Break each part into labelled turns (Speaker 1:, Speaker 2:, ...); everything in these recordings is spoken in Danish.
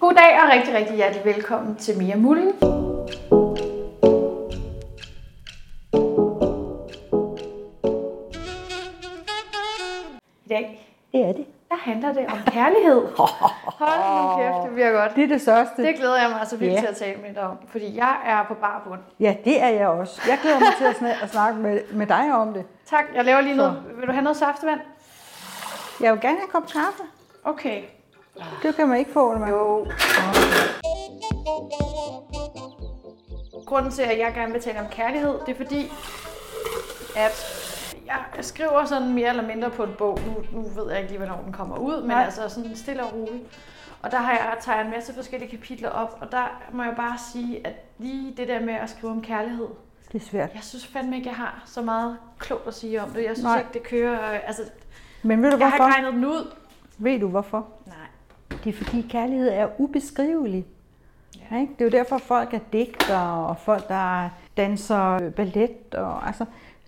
Speaker 1: Goddag og rigtig, rigtig hjertelig velkommen til Mia Mullen. I dag,
Speaker 2: Det er det.
Speaker 1: der handler det om kærlighed. Hold nu kæft, det bliver godt.
Speaker 2: Det er det største.
Speaker 1: Det glæder jeg mig så vildt
Speaker 2: Ja.
Speaker 1: til at tale med dig om, fordi jeg er på bar bund.
Speaker 2: Ja, det er jeg også. Jeg glæder mig til at snak- at snakke med, med dig om det.
Speaker 1: Tak, jeg laver lige
Speaker 2: Så.
Speaker 1: noget. Vil du have noget saftevand?
Speaker 2: Jeg vil gerne have en kop kaffe.
Speaker 1: Okay.
Speaker 2: Det kan man ikke få, eller?
Speaker 1: Jo. Grunden til, at jeg gerne vil tale om kærlighed, det er fordi, at jeg skriver sådan mere eller mindre på en bog. Nu, nu ved jeg ikke lige, hvornår den kommer ud, men
Speaker 2: Nej.
Speaker 1: altså sådan stille og roligt. Og der har jeg, tager jeg en masse forskellige kapitler op, og der må jeg bare sige, at lige det der med at skrive om kærlighed,
Speaker 2: Det er svært.
Speaker 1: jeg synes fandme ikke, jeg har så meget klogt at sige om det. Jeg synes
Speaker 2: Nej.
Speaker 1: ikke, det kører... øh, Altså,
Speaker 2: Men ved du
Speaker 1: jeg har ikke
Speaker 2: hvorfor?
Speaker 1: regnet den ud.
Speaker 2: Ved du hvorfor?
Speaker 1: Nej.
Speaker 2: Det er fordi kærlighed er ubeskrivelig. Ja. Ikke? Det er jo derfor, folk er digtere, og folk, der danser ballet. Og, altså,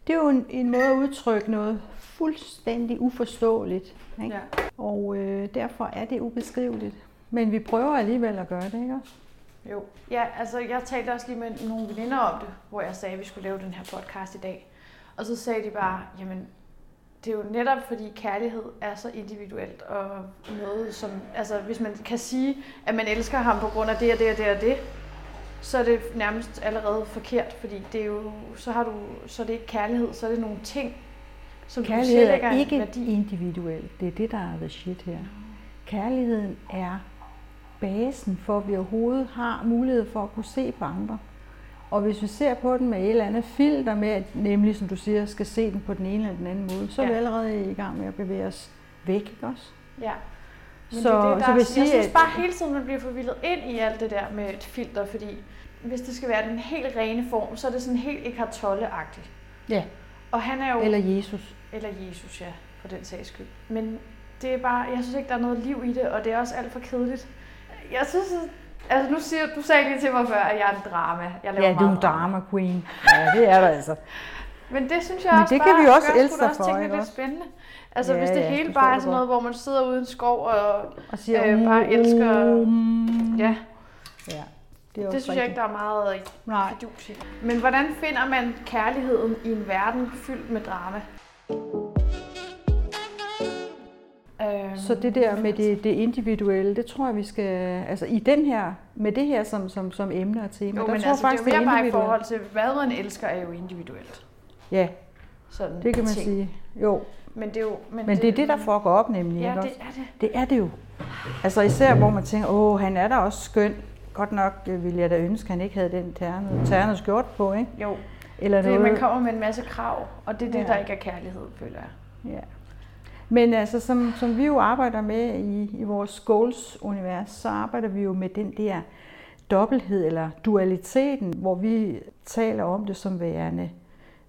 Speaker 2: det er jo en, en måde at udtrykke noget fuldstændig uforståeligt. Ikke?
Speaker 1: Ja.
Speaker 2: Og øh, derfor er det ubeskriveligt. Men vi prøver alligevel at gøre det, ikke også?
Speaker 1: Jo. Ja, altså jeg talte også lige med nogle veninder om det, hvor jeg sagde, at vi skulle lave den her podcast i dag. Og så sagde de bare, jamen det er jo netop fordi kærlighed er så individuelt, og noget som, altså hvis man kan sige, at man elsker ham på grund af det og det og det og det, så er det nærmest allerede forkert, fordi det er jo, så har du, så er det ikke kærlighed, så er det nogle ting, som
Speaker 2: Kærlighed
Speaker 1: du
Speaker 2: er ikke
Speaker 1: værdi.
Speaker 2: individuel. Det er det, der er the shit her. Kærligheden er basen for, at vi overhovedet har mulighed for at kunne se på andre. Og hvis vi ser på den med et eller andet filter med, at nemlig som du siger, skal se den på den ene eller den anden måde, så er vi
Speaker 1: Ja.
Speaker 2: allerede i gang med at bevæge os væk, ikke også?
Speaker 1: Ja. Men
Speaker 2: Så-
Speaker 1: det er det, der,
Speaker 2: så vil jeg
Speaker 1: jeg
Speaker 2: sige,
Speaker 1: synes
Speaker 2: at-
Speaker 1: bare hele tiden, man bliver forvildet ind i alt det der med et filter, fordi hvis det skal være den helt rene form, så er det sådan helt Eckhart Tolle-agtigt.
Speaker 2: Ja.
Speaker 1: Og han er jo...
Speaker 2: Eller Jesus.
Speaker 1: eller Jesus, ja, for den sags skyld. Men det er bare, jeg synes ikke, der er noget liv i det, og det er også alt for kedeligt. Jeg synes, at, altså nu siger du sagde lige til mig før, at jeg er en drama. Jeg laver
Speaker 2: Ja, du er en drama queen. Ja, det er der altså.
Speaker 1: Men det synes jeg
Speaker 2: Men
Speaker 1: også
Speaker 2: det
Speaker 1: bare,
Speaker 2: kan vi også
Speaker 1: gør
Speaker 2: elske
Speaker 1: også
Speaker 2: for, ikke
Speaker 1: lidt
Speaker 2: også?
Speaker 1: spændende. Altså
Speaker 2: Ja,
Speaker 1: hvis det
Speaker 2: ja,
Speaker 1: hele
Speaker 2: det
Speaker 1: bare er sådan noget, hvor man sidder ude i en skov og
Speaker 2: Og siger,
Speaker 1: øh, bare elsker...
Speaker 2: Mm.
Speaker 1: Ja,
Speaker 2: ja. Det, er
Speaker 1: det synes jeg ikke,
Speaker 2: rigtigt.
Speaker 1: der er meget
Speaker 2: Nej.
Speaker 1: fidus i. Men hvordan finder man kærligheden i en verden fyldt med drama? Øhm,
Speaker 2: Så det der med det, det individuelle, det tror jeg, vi skal... Altså i den her, med det her som, som, som emne og tema,
Speaker 1: Jo,
Speaker 2: der
Speaker 1: men
Speaker 2: tror
Speaker 1: altså,
Speaker 2: jeg
Speaker 1: det
Speaker 2: faktisk,
Speaker 1: er mere bare i forhold til, hvad man elsker, er jo individuelt.
Speaker 2: Ja,
Speaker 1: Sådan
Speaker 2: det kan man
Speaker 1: ting.
Speaker 2: sige. Jo,
Speaker 1: Men det er jo... Men,
Speaker 2: men det er det, der får gå op nemlig.
Speaker 1: Ja, det
Speaker 2: også?
Speaker 1: er det.
Speaker 2: det er det jo. Altså især, hvor man tænker, åh, han er da også skøn. Godt nok øh, ville jeg da ønske, at han ikke havde den ternede, ternede skjort på, ikke?
Speaker 1: Jo,
Speaker 2: Eller
Speaker 1: det,
Speaker 2: noget.
Speaker 1: man kommer med en masse krav, og det er det,
Speaker 2: Ja.
Speaker 1: der ikke er kærlighed, føler jeg.
Speaker 2: Ja. Men altså, som, som vi jo arbejder med i, i vores goals-univers, så arbejder vi jo med den der dobbelthed eller dualiteten, hvor vi taler om det som værende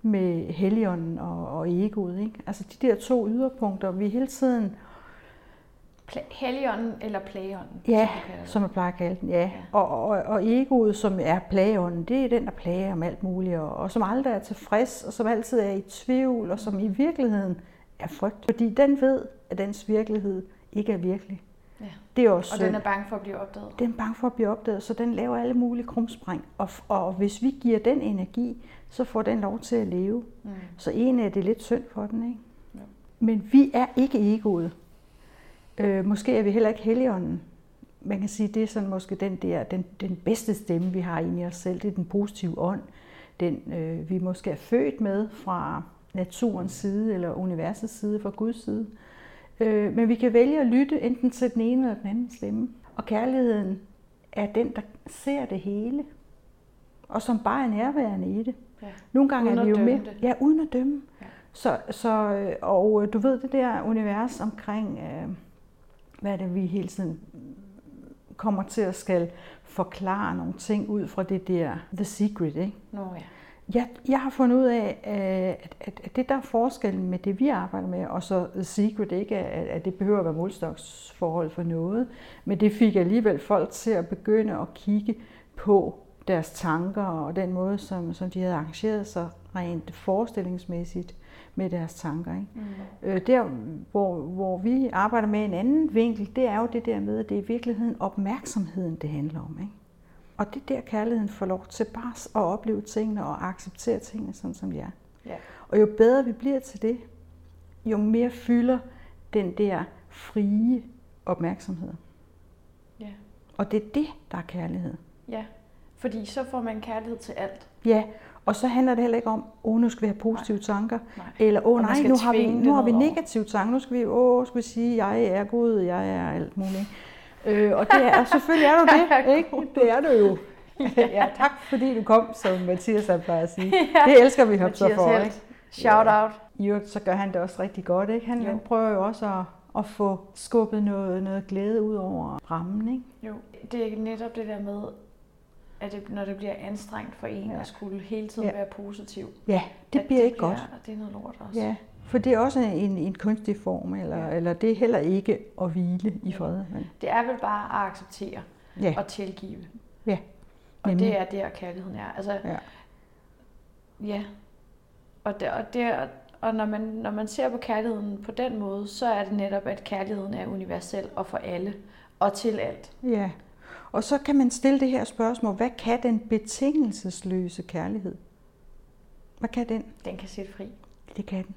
Speaker 2: med helligånden og, og egoet. Ikke? Altså de der to yderpunkter, vi hele tiden,
Speaker 1: Pla- Helligånden eller plageånden,
Speaker 2: ja,
Speaker 1: som
Speaker 2: som jeg plejer at kalde den, ja. Og, og, og egoet, som er plageånden, det er den, der plager om alt muligt, og, og som aldrig er tilfreds, og som altid er i tvivl, og som i virkeligheden er frygt. Fordi den ved, at dens virkelighed ikke er virkelig.
Speaker 1: Ja.
Speaker 2: Det er også
Speaker 1: Og den er bange for at blive opdaget.
Speaker 2: den er bange for at blive opdaget, så den laver alle mulige krumspring. Og, og hvis vi giver den energi, så får den lov til at leve.
Speaker 1: Mm.
Speaker 2: Så en er det lidt synd for den, ikke?
Speaker 1: Ja.
Speaker 2: Men vi er ikke egoet. Øh, måske er vi heller ikke helligånden. Man kan sige, det er sådan måske den, der, den, den bedste stemme, vi har inde i os selv. Det er den positive ånd. Den, øh, vi måske er født med fra naturens side, eller universets side, fra Guds side. Øh, men vi kan vælge at lytte enten til den ene eller den anden stemme. Og kærligheden er den, der ser det hele, og som bare er nærværende i det.
Speaker 1: Ja.
Speaker 2: Nogle gange
Speaker 1: Uden
Speaker 2: er vi jo med.
Speaker 1: det.
Speaker 2: Ja, uden at dømme.
Speaker 1: Ja.
Speaker 2: Så, så, øh, og øh, du ved det der univers omkring, øh, hvad er det, vi hele tiden kommer til at skal forklare nogle ting ud fra det der The Secret, ikke?
Speaker 1: Nå ja.
Speaker 2: Jeg, jeg har fundet ud af, øh, at, at, at det der er forskellen med det, vi arbejder med, og så Secret, ikke at, at det behøver at være målstoksforhold for noget, men det fik alligevel folk til at begynde at kigge på deres tanker og den måde, som, som de havde arrangeret sig rent forestillingsmæssigt med deres tanker. Ikke?
Speaker 1: Mm.
Speaker 2: Øh, der, hvor, hvor vi arbejder med en anden vinkel, det er jo det der med, at det er i virkeligheden opmærksomheden, det handler om. Ikke? Og det er der, kærligheden får lov til bare at opleve tingene og acceptere tingene, sådan som de er.
Speaker 1: Ja.
Speaker 2: Og jo bedre vi bliver til det, jo mere fylder den der frie opmærksomhed.
Speaker 1: Ja.
Speaker 2: Og det er det, der er kærlighed.
Speaker 1: Ja, fordi så får man kærlighed til alt.
Speaker 2: Ja, og så handler det heller ikke om, åh, nu skal vi have positive nej. tanker,
Speaker 1: Nej.
Speaker 2: eller åh nej, nu har vi, nu har vi
Speaker 1: over.
Speaker 2: negative tanker, nu skal vi, åh, skal vi sige, jeg er god, jeg er alt muligt. Øh, og det er, selvfølgelig er du det, ikke? Det er du jo. ja, tak fordi du kom, som Mathias han plejer at sige. Det elsker vi ham så for,
Speaker 1: Helt.
Speaker 2: ikke?
Speaker 1: Shout
Speaker 2: Ja.
Speaker 1: out.
Speaker 2: I øvrigt, så gør han det også rigtig godt, ikke? Han,
Speaker 1: Jo.
Speaker 2: prøver jo også at, at få skubbet noget, noget glæde ud over rammen, ikke?
Speaker 1: Jo, det er netop det der med, at det, når det bliver anstrengt for en
Speaker 2: Ja.
Speaker 1: ja. at skulle hele tiden
Speaker 2: Ja.
Speaker 1: være positiv.
Speaker 2: Ja, det bliver ikke godt.
Speaker 1: Det er noget lort også.
Speaker 2: Ja, for det er også en, en kunstig form, eller,
Speaker 1: Ja.
Speaker 2: eller det er heller ikke at hvile i fred. Men,
Speaker 1: Det er vel bare at acceptere
Speaker 2: ja,
Speaker 1: og tilgive.
Speaker 2: Ja,
Speaker 1: Og
Speaker 2: nemlig.
Speaker 1: det er der, kærligheden er. Altså,
Speaker 2: Ja.
Speaker 1: ja. Og, det, og, det, og når, man, når man ser på kærligheden på den måde, så er det netop, at kærligheden er universel og for alle og til alt.
Speaker 2: ja. Og så kan man stille det her spørgsmål, hvad kan den betingelsesløse kærlighed? Hvad kan den?
Speaker 1: Den kan sætte fri.
Speaker 2: Det kan den.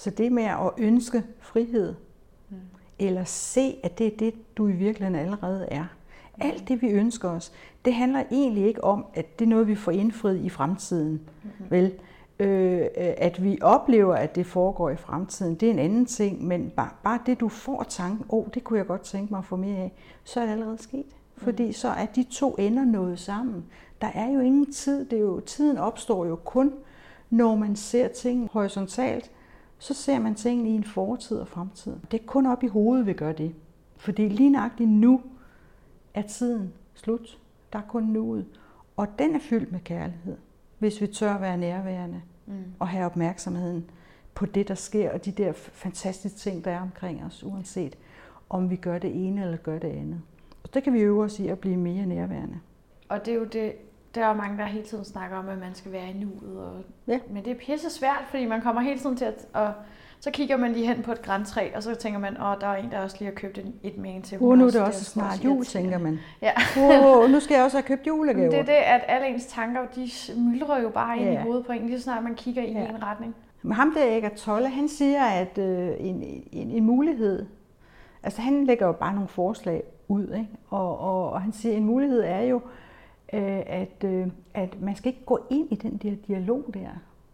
Speaker 2: Så det med at ønske frihed,
Speaker 1: Mm.
Speaker 2: eller se, at det er det, du i virkeligheden allerede er. Alt det, vi ønsker os, det handler egentlig ikke om, at det er noget, vi får indfriet i fremtiden.
Speaker 1: Mm-hmm.
Speaker 2: Vel, øh, øh, at vi oplever, at det foregår i fremtiden, det er en anden ting, men bare, bare det, du får tanken, åh, oh, det kunne jeg godt tænke mig at få mere af, så er det allerede sket. Fordi så er de to ender nået sammen. Der er jo ingen tid, det er jo, tiden opstår jo kun, når man ser ting horisontalt, så ser man tingene i en fortid og fremtid. Det er kun op i hovedet, vi gør det. Fordi lige nøjagtigt nu er tiden slut. Der er kun nuet. Og den er fyldt med kærlighed, hvis vi tør være nærværende
Speaker 1: Mm.
Speaker 2: og have opmærksomheden på det, der sker, og de der fantastiske ting, der er omkring os, uanset om vi gør det ene eller gør det andet. Og det kan vi øve os i at blive mere nærværende.
Speaker 1: Og det er jo det, der er jo mange, der hele tiden snakker om, at man skal være i nuet. Og,
Speaker 2: Ja.
Speaker 1: Men det er pisse svært, fordi man kommer hele tiden til at... Og så kigger man lige hen på et græntræ, og så tænker man, åh, der er en, der også lige har købt en, et mængde til. Hun
Speaker 2: nu er
Speaker 1: også-
Speaker 2: det også snart
Speaker 1: irriterende.
Speaker 2: jul, tænker man.
Speaker 1: Ja.
Speaker 2: Åh, nu skal jeg også have købt
Speaker 1: Men
Speaker 2: julegaver.
Speaker 1: det er det, at alle ens tanker, de myldrer jo bare ind
Speaker 2: Ja.
Speaker 1: i hovedet på en, lige så snart man kigger i
Speaker 2: Ja.
Speaker 1: en retning.
Speaker 2: Men ham der, Eggert Tolle, han siger, at øh, en, en, en mulighed, altså han lægger jo bare nogle forslag ud, ikke? Og, og, og han siger, at en mulighed er jo, øh, at, øh, at man skal ikke gå ind i den der dialog der,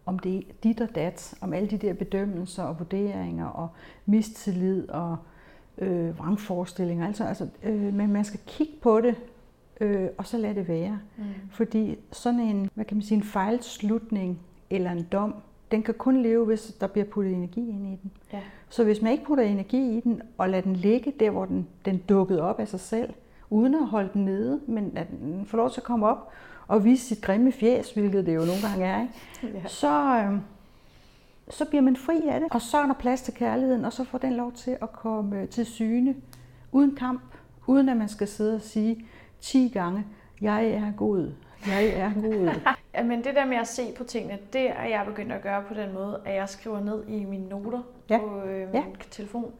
Speaker 2: om det er dit og dat, om alle de der bedømmelser og vurderinger og mistillid og øh, vrangforestillinger. Altså, altså, øh, men man skal kigge på det, øh, og så lade det være.
Speaker 1: Mm.
Speaker 2: Fordi sådan en, hvad kan man sige, en fejlslutning eller en dom, den kan kun leve, hvis der bliver puttet energi ind i den.
Speaker 1: Ja.
Speaker 2: Så hvis man ikke putter energi i den, og lader den ligge der, hvor den, den dukkede op af sig selv, uden at holde den nede, men at den får lov til at komme op og vise sit grimme fjes, hvilket det jo nogle gange er, ikke?
Speaker 1: Ja.
Speaker 2: Så, øh, så bliver man fri af det, og så er der plads til kærligheden, og så får den lov til at komme øh, til syne, uden kamp, uden at man skal sidde og sige 10 gange, jeg er god, jeg er god.
Speaker 1: Men det der med at se på tingene, det er jeg begyndt at gøre på den måde, at jeg skriver ned i mine noter
Speaker 2: Ja.
Speaker 1: på øh, min
Speaker 2: Ja.
Speaker 1: telefon,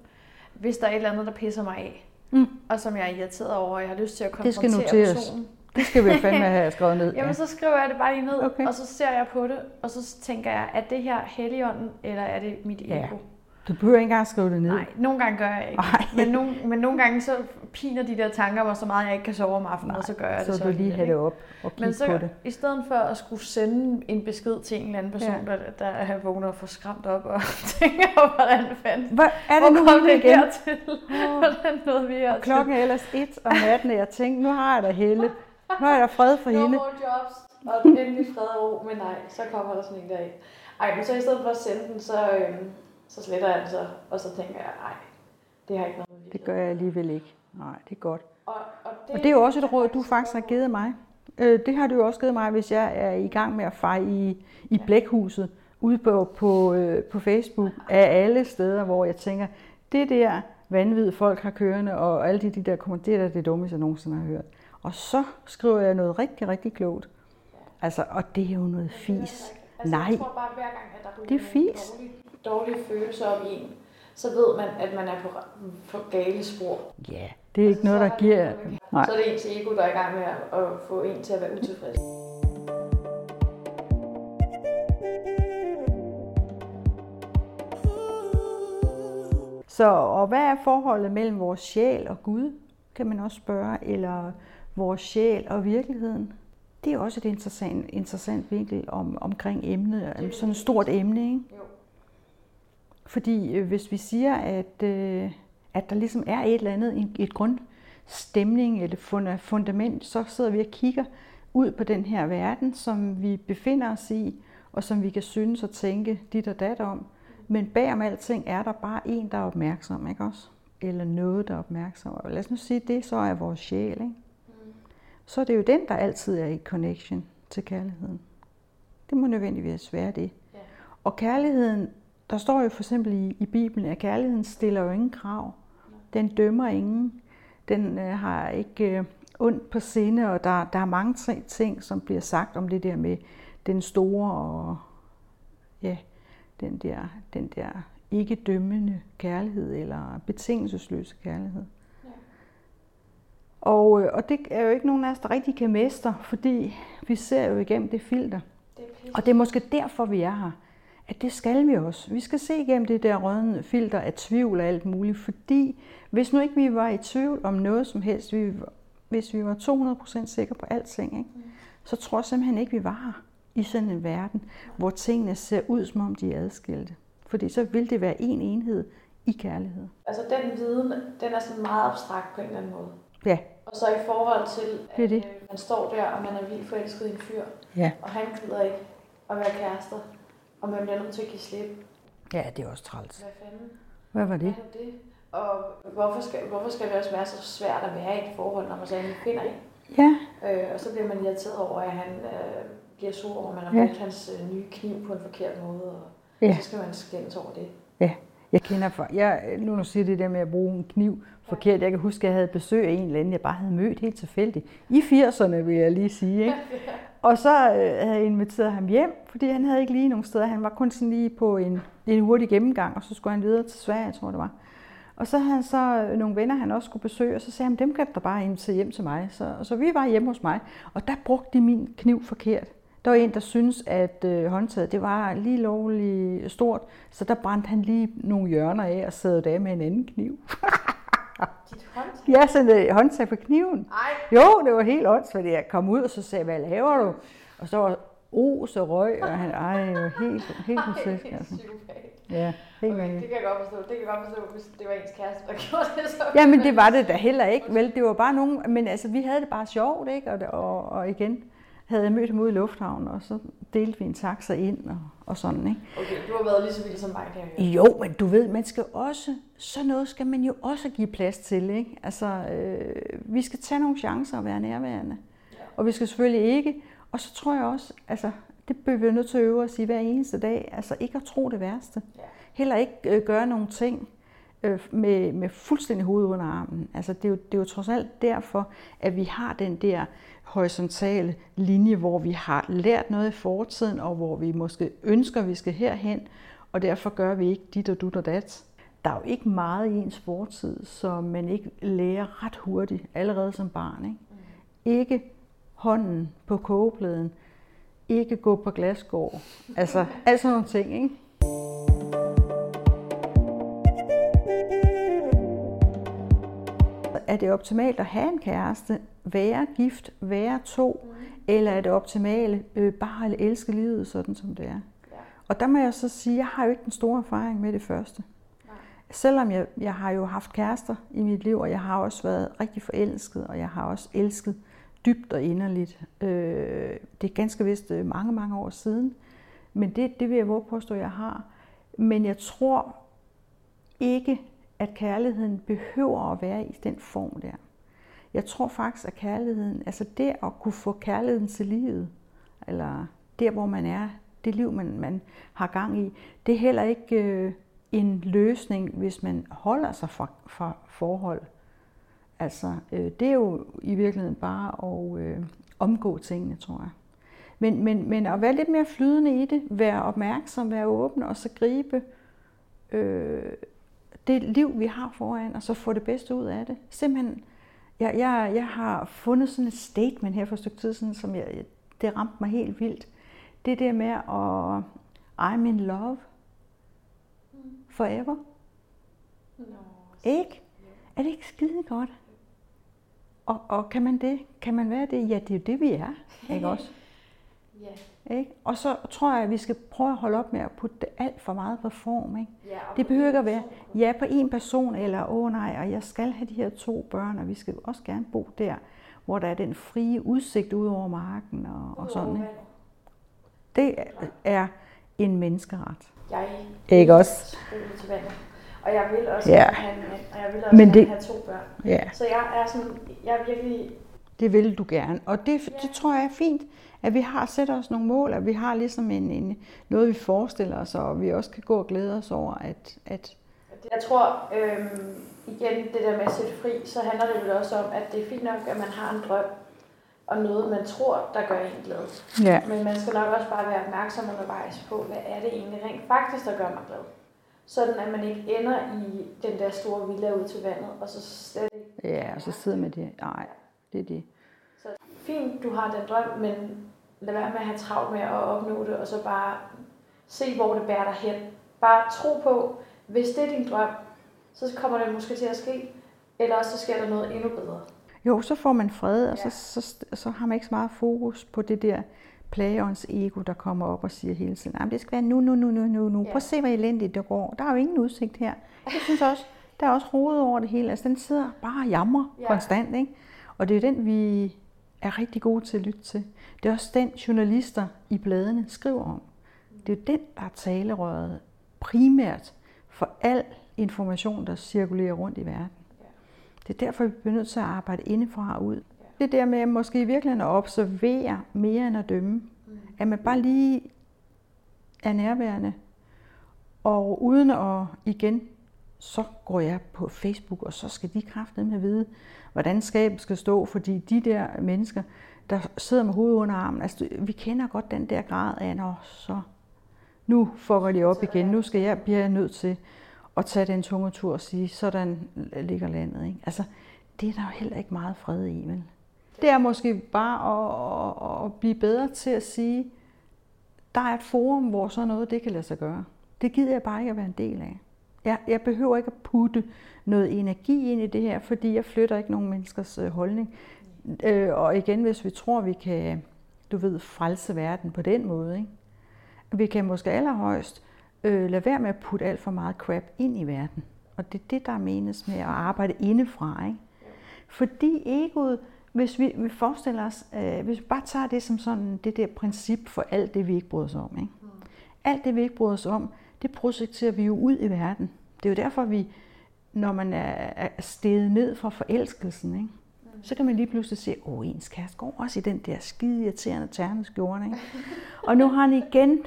Speaker 1: hvis der er et eller andet, der pisser mig af,
Speaker 2: Mm.
Speaker 1: og som jeg er irriteret over, og jeg har lyst til at
Speaker 2: Det skal
Speaker 1: konfrontere
Speaker 2: noteres.
Speaker 1: personen.
Speaker 2: Det skal vi fandme have skrevet ned.
Speaker 1: Jamen, så skriver jeg det bare lige ned,
Speaker 2: Okay.
Speaker 1: og så ser jeg på det, og så tænker jeg, er det her helligånden, eller er det mit ego?
Speaker 2: Ja. Du behøver ikke engang skrive det ned.
Speaker 1: Nej, nogle gange gør jeg ikke. Men, nogle, men nogle gange så piner de der tanker mig så meget, at jeg ikke kan sove om aftenen,
Speaker 2: Nej,
Speaker 1: og så gør jeg det
Speaker 2: så
Speaker 1: så
Speaker 2: du lige have det op og kigge
Speaker 1: Men så,
Speaker 2: på det.
Speaker 1: i stedet for at skulle sende en besked til en eller anden person,
Speaker 2: Ja.
Speaker 1: der, der er vågner og får skræmt op og tænker, hvordan fanden,
Speaker 2: Hvor er det
Speaker 1: hvor
Speaker 2: nu
Speaker 1: kom det
Speaker 2: igen?
Speaker 1: hertil? Hvordan nåede vi hertil?
Speaker 2: Klokken er ellers et om natten, og jeg tænkte, nu har jeg da Helle. Nu er der fred for
Speaker 1: No
Speaker 2: hende.
Speaker 1: more jobs, og endelig fred og ro, men nej, så kommer der sådan en der af. Ej, men så i stedet for at sende den, så, øhm, så sletter jeg den så, og så tænker jeg, nej, det har ikke noget med
Speaker 2: Det gør jeg alligevel ikke. Nej, det er godt.
Speaker 1: Og, og, det,
Speaker 2: Og det er jo også et råd, du faktisk har givet mig. Øh, Det har du jo også givet mig, hvis jeg er i gang med at feje i, i blækhuset ude på, på, øh, på Facebook af alle steder, hvor jeg tænker, det der vanvid folk har kørende, og alle de, de der kommentarer, det er det dummeste, jeg nogensinde har hørt. Og så skriver jeg noget rigtig, rigtig klogt. Altså, og det er jo noget fis.
Speaker 1: Altså,
Speaker 2: Nej.
Speaker 1: Jeg tror bare, hver gang, at der ryger
Speaker 2: Det er fis.
Speaker 1: dårligt dårlige følelser op i en, så ved man, at man er på, på gale spor.
Speaker 2: Ja, det er ikke noget, der giver...
Speaker 1: Nej. Så er det ens ego, der er i gang med at få en til at være utilfreds.
Speaker 2: Så, og hvad er forholdet mellem vores sjæl og Gud, kan man også spørge, eller vores sjæl og virkeligheden? Det er også et interessant, interessant vinkel om, omkring emnet, sådan et stort emne, ikke? Jo. Fordi øh, hvis vi siger, at, øh, at der ligesom er et eller andet, et grundstemning eller fundament, så sidder vi og kigger ud på den her verden, som vi befinder os i, og som vi kan synes og tænke dit og dat om. Men bag om alting er der bare en, der er opmærksom, ikke også? Eller noget, der er opmærksom. Og lad os nu sige, det så er vores sjæl, ikke? Mm. Så er det jo den, der altid er i connection til kærligheden. Det må nødvendigvis være det. Og kærligheden, der står jo for eksempel i, i Bibelen, at kærligheden stiller jo ingen krav. Den dømmer ingen. Den øh, har ikke øh, ondt på sinde, og der, der er mange ting, som bliver sagt om det der med den store og ja, den der, den der ikke dømmende kærlighed eller betingelsesløse kærlighed. Ja. Og, øh, og det er jo ikke nogen af os, der rigtig kan mestre, fordi vi ser jo igennem det filter. Det og det er måske derfor, vi er her. At det skal vi også. Vi skal se igennem det der røde filter af tvivl og alt muligt, fordi hvis nu ikke vi var i tvivl om noget som helst, vi, hvis vi var 200% sikre på alting, ikke, så tror jeg simpelthen ikke, vi var her i sådan en verden, hvor tingene ser ud, som om de er adskilte. Fordi så vil det være en enhed i kærlighed.
Speaker 1: Altså den viden, den er sådan meget abstrakt på en eller anden måde.
Speaker 2: Ja.
Speaker 1: Og så i forhold til, at det det. Øh, man står der, og man er vildt forelsket i en fyr,
Speaker 2: ja.
Speaker 1: og han gider ikke at være kærester, og man bliver nødt til at give slip.
Speaker 2: Ja, det er også træls.
Speaker 1: Hvad fanden?
Speaker 2: Hvad var det?
Speaker 1: Hvad det? Og hvorfor skal, hvorfor skal det også være så svært at være i et forhold, når man så endelig finder en?
Speaker 2: Ja.
Speaker 1: Øh, og så bliver man irriteret over, at han øh, bliver sur over, at man har brugt ja. hans øh, nye kniv på en forkert måde, og ja. så skal man skændes over det.
Speaker 2: Ja, jeg kender for, jeg, nu når siger det der med at bruge en kniv forkert, jeg kan huske, at jeg havde besøg af en eller anden, jeg bare havde mødt helt tilfældigt. I 80'erne, vil jeg lige sige. Ikke? Og så øh, havde jeg inviteret ham hjem, fordi han havde ikke lige nogen steder. Han var kun sådan lige på en, en hurtig gennemgang, og så skulle han videre til Sverige, tror jeg det var. Og så havde han så øh, nogle venner, han også skulle besøge, og så sagde han, dem kan du bare invitere hjem til mig. Så, så vi var hjemme hos mig, og der brugte de min kniv forkert. Der var en, der syntes, at øh, håndtaget det var lige lovligt stort, så der brændte han lige nogle hjørner af og sad af med en anden kniv.
Speaker 1: Dit håndtag?
Speaker 2: Ja, sådan et håndtag på kniven.
Speaker 1: Ej.
Speaker 2: Jo, det var helt åndssvagt. Jeg kom ud, og så sagde hvad laver du? Og så var os og røg, og han, ej, det var helt, helt grotesk. Altså. Ja, helt
Speaker 1: okay, det kan jeg godt forstå. Det kan jeg godt forstå, hvis det var ens kæreste, der gjorde det. Så
Speaker 2: ja, men det var det da heller ikke. Vel, det var bare nogen, men altså, vi havde det bare sjovt, ikke? Og, og, og igen, havde jeg mødt ham ude i lufthavnen, og så delte vi en taxa ind og, og sådan. Ikke?
Speaker 1: Okay, du har været lige så vild som mig, kan jeg høre.
Speaker 2: Jo, men du ved, man skal også, så noget skal man jo også give plads til. Ikke? Altså, øh, vi skal tage nogle chancer og være nærværende. Ja. Og vi skal selvfølgelig ikke, og så tror jeg også, altså, det bliver vi nødt til at øve os i hver eneste dag, altså ikke at tro det værste. Ja. Heller ikke øh, gøre nogle ting, øh, med, med fuldstændig hoved under armen. Altså, det, er jo, det er jo trods alt derfor, at vi har den der horisontale linje, hvor vi har lært noget i fortiden, og hvor vi måske ønsker, at vi skal herhen, og derfor gør vi ikke dit og dut og dat. Der er jo ikke meget i ens fortid, som man ikke lærer ret hurtigt, allerede som barn. Ikke, mm. ikke hånden på kogepladen, ikke gå på glasgård. Altså, alt sådan nogle ting, ikke? Er det optimalt at have en kæreste, være gift, være to, mm. eller er det optimale øh, bare at elske livet sådan, som det er? Ja. Og der må jeg så sige, jeg har jo ikke den store erfaring med det første. Nej. Selvom jeg, jeg har jo haft kærester i mit liv, og jeg har også været rigtig forelsket, og jeg har også elsket dybt og inderligt. Øh, det er ganske vist øh, mange, mange år siden, men det, det vil jeg våge påstå, at jeg har. Men jeg tror ikke, at kærligheden behøver at være i den form der. Jeg tror faktisk, at kærligheden, altså det at kunne få kærligheden til livet, eller der, hvor man er, det liv, man, man har gang i, det er heller ikke øh, en løsning, hvis man holder sig fra, fra forhold. Altså, øh, det er jo i virkeligheden bare at øh, omgå tingene, tror jeg. Men, men, men at være lidt mere flydende i det, være opmærksom, være åben og så gribe øh, det liv, vi har foran, og så få det bedste ud af det. Simpelthen, jeg, jeg, jeg har fundet sådan et statement her for et stykke tid siden, som jeg, det ramte mig helt vildt. Det der med at, I'm in love forever.
Speaker 1: Nå,
Speaker 2: Ikke? Er det ikke skide godt? Og, og kan man det? Kan man være det? Ja, det er jo det, vi er. Ikke også?
Speaker 1: Ja.
Speaker 2: Ikke? Og så tror jeg, at vi skal prøve at holde op med at putte det alt for meget på form. Ikke?
Speaker 1: Ja,
Speaker 2: Det behøver ikke at være, ja, på en person, eller åh oh, nej, og jeg skal have de her to børn, og vi skal også gerne bo der, hvor der er den frie udsigt ud over marken og, og sådan. Ikke? Det er en menneskeret.
Speaker 1: Jeg
Speaker 2: Ikke også?
Speaker 1: Skole til vandet. Og jeg vil også
Speaker 2: Ja.
Speaker 1: have og jeg vil også
Speaker 2: Men
Speaker 1: gerne
Speaker 2: det-
Speaker 1: have to børn.
Speaker 2: Ja.
Speaker 1: Så jeg er sådan, jeg er virkelig,
Speaker 2: Det vil du gerne. Og det,
Speaker 1: Ja.
Speaker 2: det tror jeg er fint, at vi har sat os nogle mål, at vi har ligesom en, en, noget, vi forestiller os, og vi også kan gå og glæde os over, at, at
Speaker 1: jeg tror øhm, igen det der med at sætte fri, så handler det vel også om, at det er fint nok, at man har en drøm, og noget man tror, der gør en glad.
Speaker 2: ja.
Speaker 1: Men man skal nok også bare være opmærksom undervejs på, hvad er det egentlig rent faktisk, der gør mig glad. Sådan at man ikke ender i den der store villa ud til vandet, og så slet ikke
Speaker 2: ja, og så sidder med det. Nej, det er det.
Speaker 1: Så fint, du har den drøm, men lad være med at have travlt med at opnå det, og så bare se, hvor det bærer dig hen. Bare tro på, hvis det er din drøm, så kommer det måske til at ske, eller også så sker der noget endnu bedre.
Speaker 2: Jo, så får man fred, og
Speaker 1: Ja.
Speaker 2: så, så, så har man ikke så meget fokus på det der plagerens ego, der kommer op og siger hele tiden, at det skal være nu, nu, nu, nu, nu, nu.
Speaker 1: Ja.
Speaker 2: Prøv at se, hvor elendigt det går. Der er jo ingen udsigt her. Jeg synes også, der er også hovedet over det hele. Altså, den sidder bare og jammer
Speaker 1: Ja.
Speaker 2: konstant, ikke? Og det er den, vi er rigtig gode til at lytte til. Det er også den, journalister i bladene skriver om. Det er den, der er talerøret primært for al information, der cirkulerer rundt i verden. Det er derfor, vi bliver nødt til at arbejde indefra og ud. Det der med at måske i virkeligheden at observere mere end at dømme. At man bare lige er nærværende. Og uden at igen, så går jeg på Facebook, og så skal de kraftedeme vide, hvordan skabet skal stå, fordi de der mennesker, der sidder med hovedet under armen, altså vi kender godt den der grad af, når så nu fucker de op igen, nu skal jeg, bliver jeg nødt til at tage den tunge tur og sige, sådan ligger landet. Ikke? Altså, det er der jo heller ikke meget fred i, vel? Det er måske bare at, at, at blive bedre til at sige, der er et forum, hvor sådan noget det kan lade sig gøre. Det gider jeg bare ikke at være en del af. Jeg, jeg behøver ikke at putte noget energi ind i det her, fordi jeg flytter ikke nogen menneskers øh, holdning. Øh, og igen, hvis vi tror, vi kan, du ved, frelse verden på den måde, ikke? vi kan måske allerhøjst øh, lade være med at putte alt for meget crap ind i verden. Og det er det, der menes med at arbejde indefra. Ikke? Fordi egoet, hvis vi, vi forestiller os, øh, hvis vi bare tager det som sådan det der princip for alt det, vi ikke bryder os om. Ikke? Alt det, vi ikke bryder os om, det projekterer vi jo ud i verden. Det er jo derfor, vi, når man er, steget ned fra forelskelsen, ikke? så kan man lige pludselig se, åh, ens kæreste går også i den der skide irriterende terneskjorte. Ikke? Og nu har han igen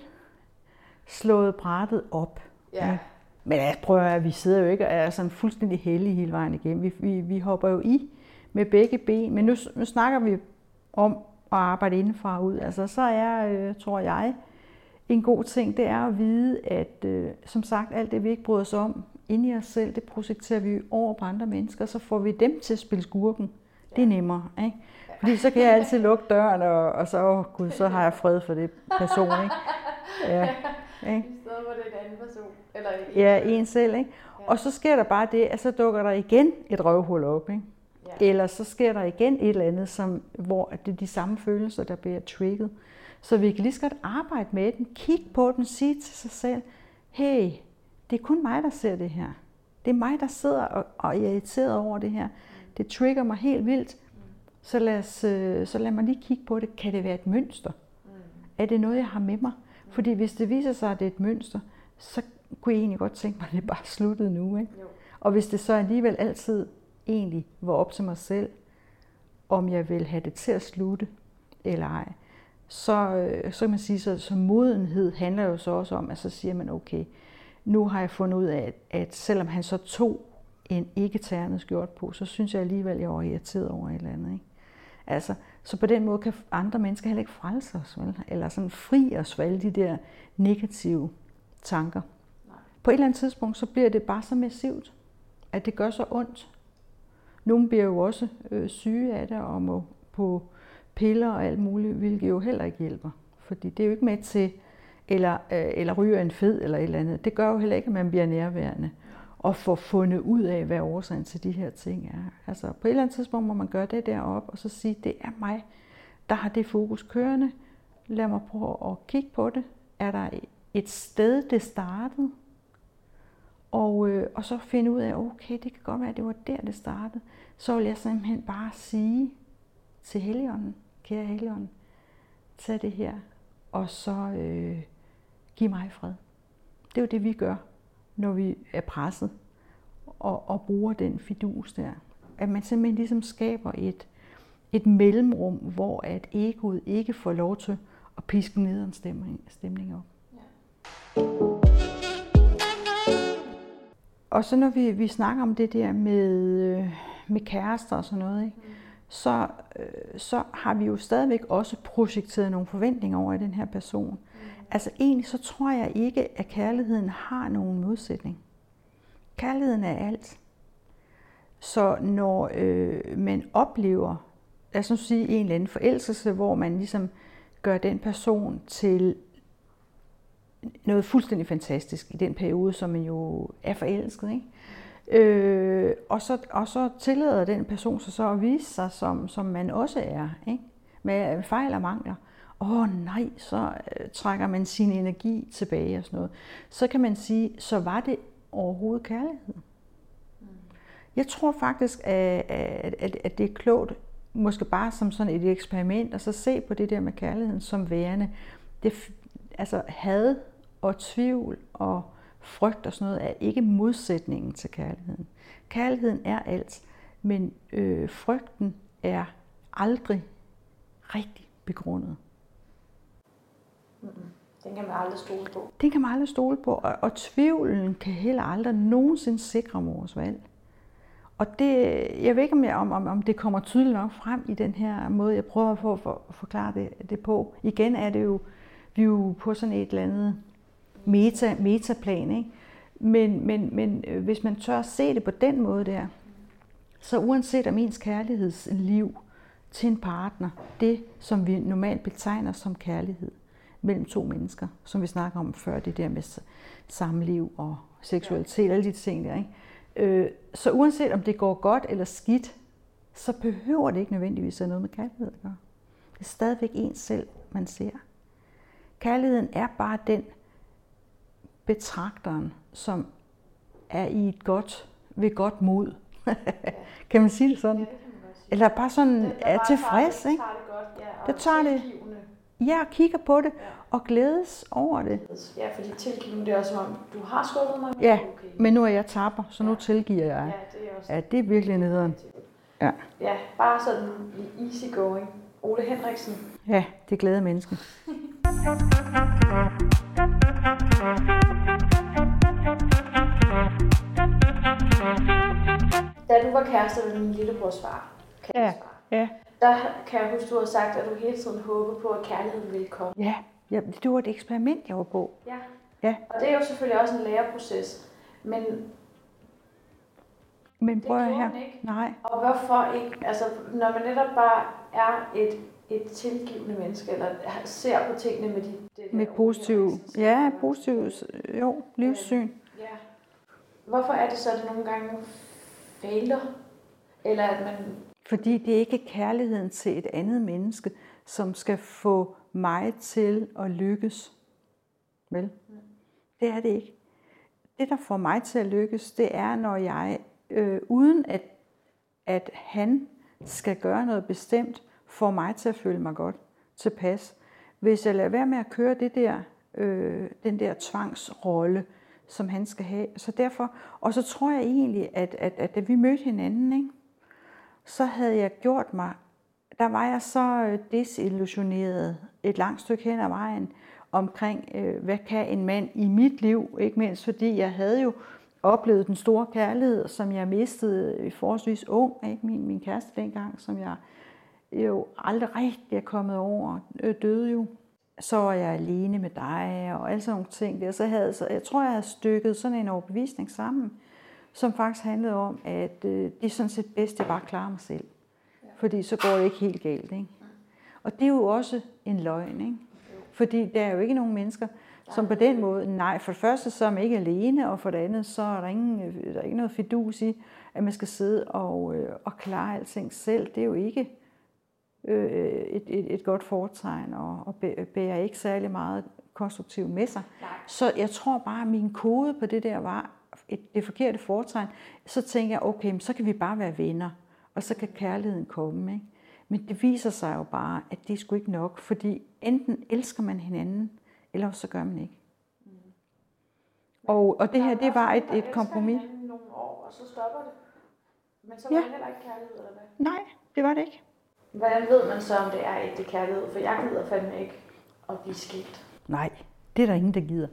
Speaker 2: slået brættet op.
Speaker 1: Ja.
Speaker 2: Ikke? Men jeg prøver at vi sidder jo ikke og er sådan fuldstændig heldige hele vejen igennem. Vi, vi, vi hopper jo i med begge ben, men nu, nu snakker vi om at arbejde indenfra og ud. Altså, så er, øh, tror jeg, en god ting, det er at vide, at øh, som sagt, alt det vi ikke bryder os om inde i os selv, det projekterer vi over på andre mennesker, så får vi dem til at spille skurken. Det er nemmere, ikke? Fordi så kan jeg altid lukke døren, og, og så, åh gud, så har jeg fred for det person, ikke? Ja, ikke?
Speaker 1: I stedet for det en anden person. Eller en
Speaker 2: Ja, en selv, ikke? Og så sker der bare det, at så dukker der igen et røvhul op, ikke?
Speaker 1: Ja.
Speaker 2: Eller så sker der igen et eller andet, som, hvor det er de samme følelser, der bliver trigget. Så vi kan lige så godt arbejde med den, kigge på den, sige til sig selv, hey, det er kun mig, der ser det her. Det er mig, der sidder og, og er irriteret over det her. Det trigger mig helt vildt. Så lad, os, øh, så lad mig lige kigge på det. Kan det være et mønster? Er det noget, jeg har med mig? Fordi hvis det viser sig, at det er et mønster, så kunne jeg egentlig godt tænke mig, at det bare sluttede nu. Ikke?
Speaker 1: Jo.
Speaker 2: Og hvis det så alligevel altid egentlig var op til mig selv, om jeg vil have det til at slutte eller ej, så, øh, så kan man sige, så, så modenhed handler jo så også om, at så siger man, okay, nu har jeg fundet ud af, at, at selvom han så tog en ikke ternet skjort på, så synes jeg alligevel, at jeg var irriteret over et eller andet. Ikke? Altså, så på den måde kan andre mennesker heller ikke frelse os, vel? eller sådan fri os for alle de der negative tanker. på et eller andet tidspunkt, så bliver det bare så massivt, at det gør så ondt. Nogle bliver jo også øh, syge af det og må på piller og alt muligt, hvilket jo heller ikke hjælper. Fordi det er jo ikke med til, eller, øh, eller ryger en fed eller et eller andet. Det gør jo heller ikke, at man bliver nærværende og får fundet ud af, hvad årsagen til de her ting er. Altså på et eller andet tidspunkt må man gøre det derop og så sige, det er mig, der har det fokus kørende. Lad mig prøve at kigge på det. Er der et sted, det startede? Og, øh, og så finde ud af, okay, det kan godt være, at det var der, det startede. Så vil jeg simpelthen bare sige til Helligånden, kære Helligånden, tag det her, og så øh, giv mig fred. Det er jo det, vi gør, når vi er presset, og, og bruger den fidus der. At man simpelthen ligesom skaber et, et mellemrum, hvor at egoet ikke får lov til at piske ned en stemning, stemning op. Ja. Og så når vi, vi snakker om det der med, øh, med kærester og sådan noget, ikke? Mm. Så, øh, så har vi jo stadigvæk også projekteret nogle forventninger over i den her person. Mm. Altså egentlig så tror jeg ikke, at kærligheden har nogen modsætning. Kærligheden er alt. Så når øh, man oplever, lad os nu sige en eller anden forelskelse, hvor man ligesom gør den person til noget fuldstændig fantastisk i den periode, som man jo er forelsket. Ikke? Øh, og, så, og så tillader den person sig så at vise sig, som, som man også er, ikke? med fejl og mangler. Åh oh, nej, så øh, trækker man sin energi tilbage og sådan noget. Så kan man sige, så var det overhovedet kærlighed. Jeg tror faktisk, at, at, at det er klogt, måske bare som sådan et eksperiment, og så se på det der med kærligheden som værende. Det, altså had og tvivl og frygt og sådan noget er ikke modsætningen til kærligheden. Kærligheden er alt, men øh, frygten er aldrig rigtig begrundet.
Speaker 1: Den kan man aldrig stole på.
Speaker 2: Den kan man aldrig stole på, og, og tvivlen kan heller aldrig nogensinde sikre vores valg. Og det, jeg ved ikke, om, jeg, om, om, om det kommer tydeligt nok frem i den her måde, jeg prøver at, få, for, at forklare det, det på. Igen er det jo, vi er jo på sådan et eller andet meta, metaplan, ikke? Men, men, men øh, hvis man tør at se det på den måde der, så uanset om ens kærlighedsliv til en partner, det som vi normalt betegner som kærlighed mellem to mennesker, som vi snakker om før, det der med samliv og seksualitet, alle de ting der, ikke? Øh, så uanset om det går godt eller skidt, så behøver det ikke nødvendigvis at noget med kærlighed at gøre. Det er stadigvæk en selv, man ser. Kærligheden er bare den betragteren, som er i et godt, ved godt mod. kan man sige det sådan? Ja, det sige. Eller bare sådan det, er tilfreds, ikke?
Speaker 1: Tager det godt, ja,
Speaker 2: det tager det. Ja, og kigger på det ja. og glædes over det.
Speaker 1: Ja, fordi tilgivende det er også som om, du har skubbet mig,
Speaker 2: men ja, okay. men nu er jeg tapper, så nu ja. tilgiver jeg. Ja, det er også. Ja, det er virkelig nederen.
Speaker 1: Ja. ja, bare sådan easy going. Ole Henriksen.
Speaker 2: Ja, det glæder mennesken.
Speaker 1: Da du var kæreste med min lillebrors far,
Speaker 2: ja, ja.
Speaker 1: der kan jeg huske, du har sagt, at du hele tiden håbede på, at kærligheden ville komme.
Speaker 2: Ja, ja det var et eksperiment, jeg var på.
Speaker 1: Ja.
Speaker 2: ja.
Speaker 1: Og det er jo selvfølgelig også en læreproces. Men
Speaker 2: men prøv
Speaker 1: det
Speaker 2: her.
Speaker 1: Ikke.
Speaker 2: Nej.
Speaker 1: Og hvorfor ikke? Altså, når man netop bare er et, et tilgivende menneske, eller ser på tingene med de...
Speaker 2: Med positiv, ja, positiv, jo, livssyn.
Speaker 1: Ja. Hvorfor er det så, at det nogle gange fejler? Eller at man...
Speaker 2: Fordi det er ikke kærligheden til et andet menneske, som skal få mig til at lykkes. Vel? Mm. Det er det ikke. Det, der får mig til at lykkes, det er, når jeg, øh, uden at, at han skal gøre noget bestemt, får mig til at føle mig godt tilpas. Hvis jeg lader være med at køre det der, øh, den der tvangsrolle, som han skal have. Så derfor, og så tror jeg egentlig, at, at, at da vi mødte hinanden, ikke, så havde jeg gjort mig, der var jeg så øh, desillusioneret et langt stykke hen ad vejen omkring, øh, hvad kan en mand i mit liv, ikke mindst fordi jeg havde jo oplevet den store kærlighed, som jeg mistede i forholdsvis ung, ikke? Min, min kæreste dengang, som jeg jo aldrig rigtig er kommet over, øh, døde jo. så var jeg alene med dig, og alle sådan nogle ting der. Så havde, så jeg tror, jeg havde stykket sådan en overbevisning sammen, som faktisk handlede om, at øh, det er sådan set bedst, at jeg bare klarer mig selv. Fordi så går det ikke helt galt. Ikke? Og det er jo også en løgn. Ikke? Fordi der er jo ikke nogen mennesker, som på den måde, nej, for det første så er man ikke alene, og for det andet så er der, ingen, øh, der er ikke noget fidus i, at man skal sidde og, øh, og klare alting selv. Det er jo ikke øh, et, et, et godt foretegn, og, og bærer ikke særlig meget konstruktivt med sig. Nej. Så jeg tror bare, at min kode på det der var et, det forkerte foretegn. Så tænker jeg, okay, så kan vi bare være venner, og så kan kærligheden komme. Ikke? Men det viser sig jo bare, at det er sgu ikke nok, fordi enten elsker man hinanden, eller så gør man ikke. Mm. Og, og det her, det var et, et kompromis.
Speaker 1: nogle år, og så stopper det. Men så var ja. det heller ikke kærlighed, eller hvad?
Speaker 2: Nej, det var det ikke.
Speaker 1: Hvordan ved man så, om det er ægte kærlighed? For jeg gider fandme ikke at blive skilt.
Speaker 2: Nej, det er der ingen, der gider.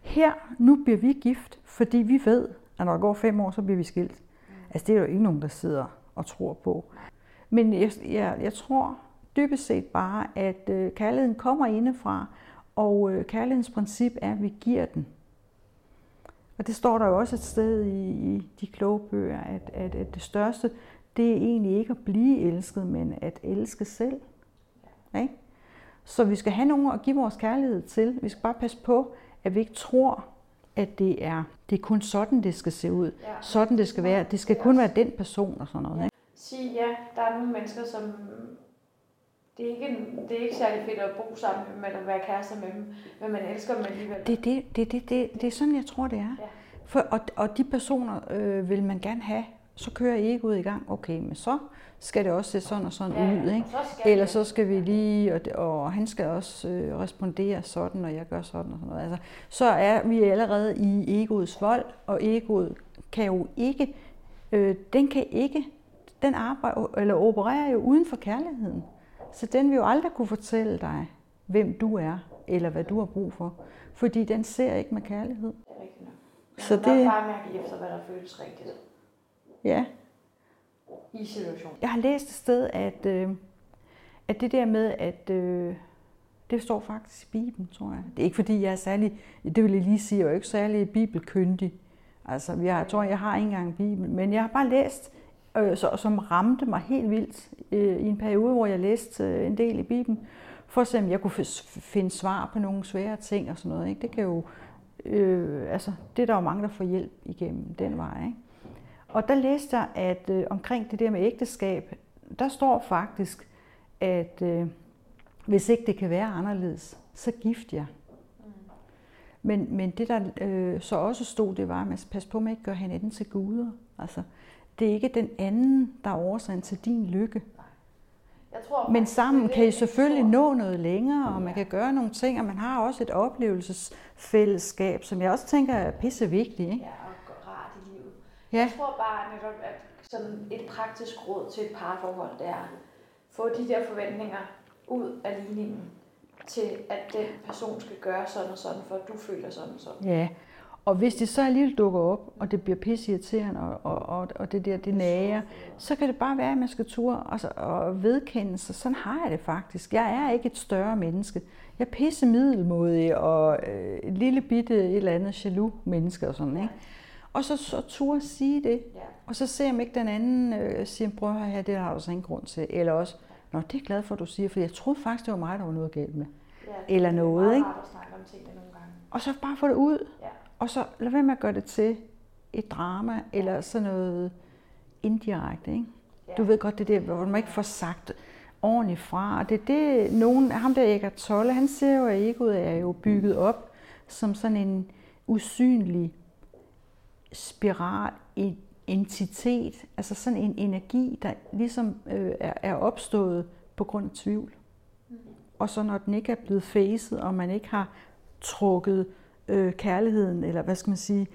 Speaker 2: Her, nu bliver vi gift, fordi vi ved, at når der går fem år, så bliver vi skilt. Altså, det er jo ikke nogen, der sidder og tror på. Men jeg, jeg, jeg tror dybest set bare, at øh, kærligheden kommer indefra, og øh, kærlighedens princip er, at vi giver den. Og det står der jo også et sted i, i de kloge bøger, at, at, at det største, det er egentlig ikke at blive elsket, men at elske selv. Ikke? Så vi skal have nogen at give vores kærlighed til. Vi skal bare passe på, at vi ikke tror, at det er, det er kun sådan, det skal se ud. Ja. Sådan det skal være. Det skal kun være den person og sådan noget. Ja.
Speaker 1: Ikke? Sige ja, der er nogle mennesker, som det er, ikke, det er ikke særlig fedt at bo sammen med dem, eller være kærester med dem, men man elsker dem alligevel.
Speaker 2: Det, det, det, det, det, det er sådan, jeg tror, det er. Ja. For, og, og de personer øh, vil man gerne have, så kører egoet i gang. Okay, men så skal det også se sådan og sådan ja, ud. Ikke? Så Eller så skal vi lige, og, og han skal også øh, respondere sådan, og jeg gør sådan og sådan noget. Altså, så er vi allerede i egoets vold, og egoet kan jo ikke, øh, den kan ikke, den arbejder, eller opererer jo uden for kærligheden. Så den vil jo aldrig kunne fortælle dig, hvem du er, eller hvad du har brug for. Fordi den ser ikke med kærlighed.
Speaker 1: Det er rigtigt nok. Så det... bare mærke efter, hvad der føles rigtigt.
Speaker 2: Ja.
Speaker 1: I situationen.
Speaker 2: Jeg har læst et sted, at, øh, at det der med, at øh, det står faktisk i Bibelen, tror jeg. Det er ikke fordi, jeg er særlig, det vil jeg lige sige, jeg er ikke særlig bibelkyndig. Altså, jeg, tror, jeg har ikke engang Bibel, men jeg har bare læst, øh, så, som ramte mig helt vildt øh, i en periode, hvor jeg læste øh, en del i Bibelen, for at se, om jeg kunne finde svar på nogle svære ting og sådan noget. Ikke? Det kan jo, øh, altså, det er der jo mange, der får hjælp igennem den vej. Ikke? Og der læste jeg, at øh, omkring det der med ægteskab, der står faktisk, at øh, hvis ikke det kan være anderledes, så gift jer. Men, men det, der øh, så også stod, det var, at man passe på, at man ikke gør hinanden til guder. Altså, det er ikke den anden, der er årsagen til din lykke. Jeg tror, Men sammen kan I selvfølgelig nå noget længere, og man kan gøre nogle ting, og man har også et oplevelsesfællesskab, som jeg også tænker er pisse vigtigt. Ikke?
Speaker 1: Ja, og rart i livet. Ja. Jeg tror bare netop, at sådan et praktisk råd til et parforhold, det er få de der forventninger ud af ligningen til, at den person skal gøre sådan og sådan, for at du føler sådan og sådan.
Speaker 2: Ja, og hvis det så alligevel dukker op, og det bliver pisse irriterende, og, og, og, og det der, det nager, så kan det bare være, at man skal ture og, og vedkende sig. Sådan har jeg det faktisk. Jeg er ikke et større menneske. Jeg er pisse middelmodig og øh, et lille bitte et eller andet jaloux menneske og sådan, ikke? Og så, så turde sige det, og så ser om ikke den anden øh, siger, prøv at her, det har du så ingen grund til. Eller også, nå, det er jeg glad for, at du siger, for jeg troede faktisk, det var mig, der var noget galt med. Ja, eller noget, ikke? Og så bare få det ud. Ja. Og så lad være med at gøre det til et drama, eller sådan noget indirekte. Ikke? Ja. Du ved godt, det der, hvor man ikke får sagt ordentligt fra. Og det er det, nogen, ham der Eckart Tolle, han siger jo, at egoet er jo bygget op som sådan en usynlig spiral, en entitet, altså sådan en energi, der ligesom øh, er, er opstået på grund af tvivl. Og så når den ikke er blevet facet, og man ikke har trukket øh, kærligheden, eller hvad skal man sige,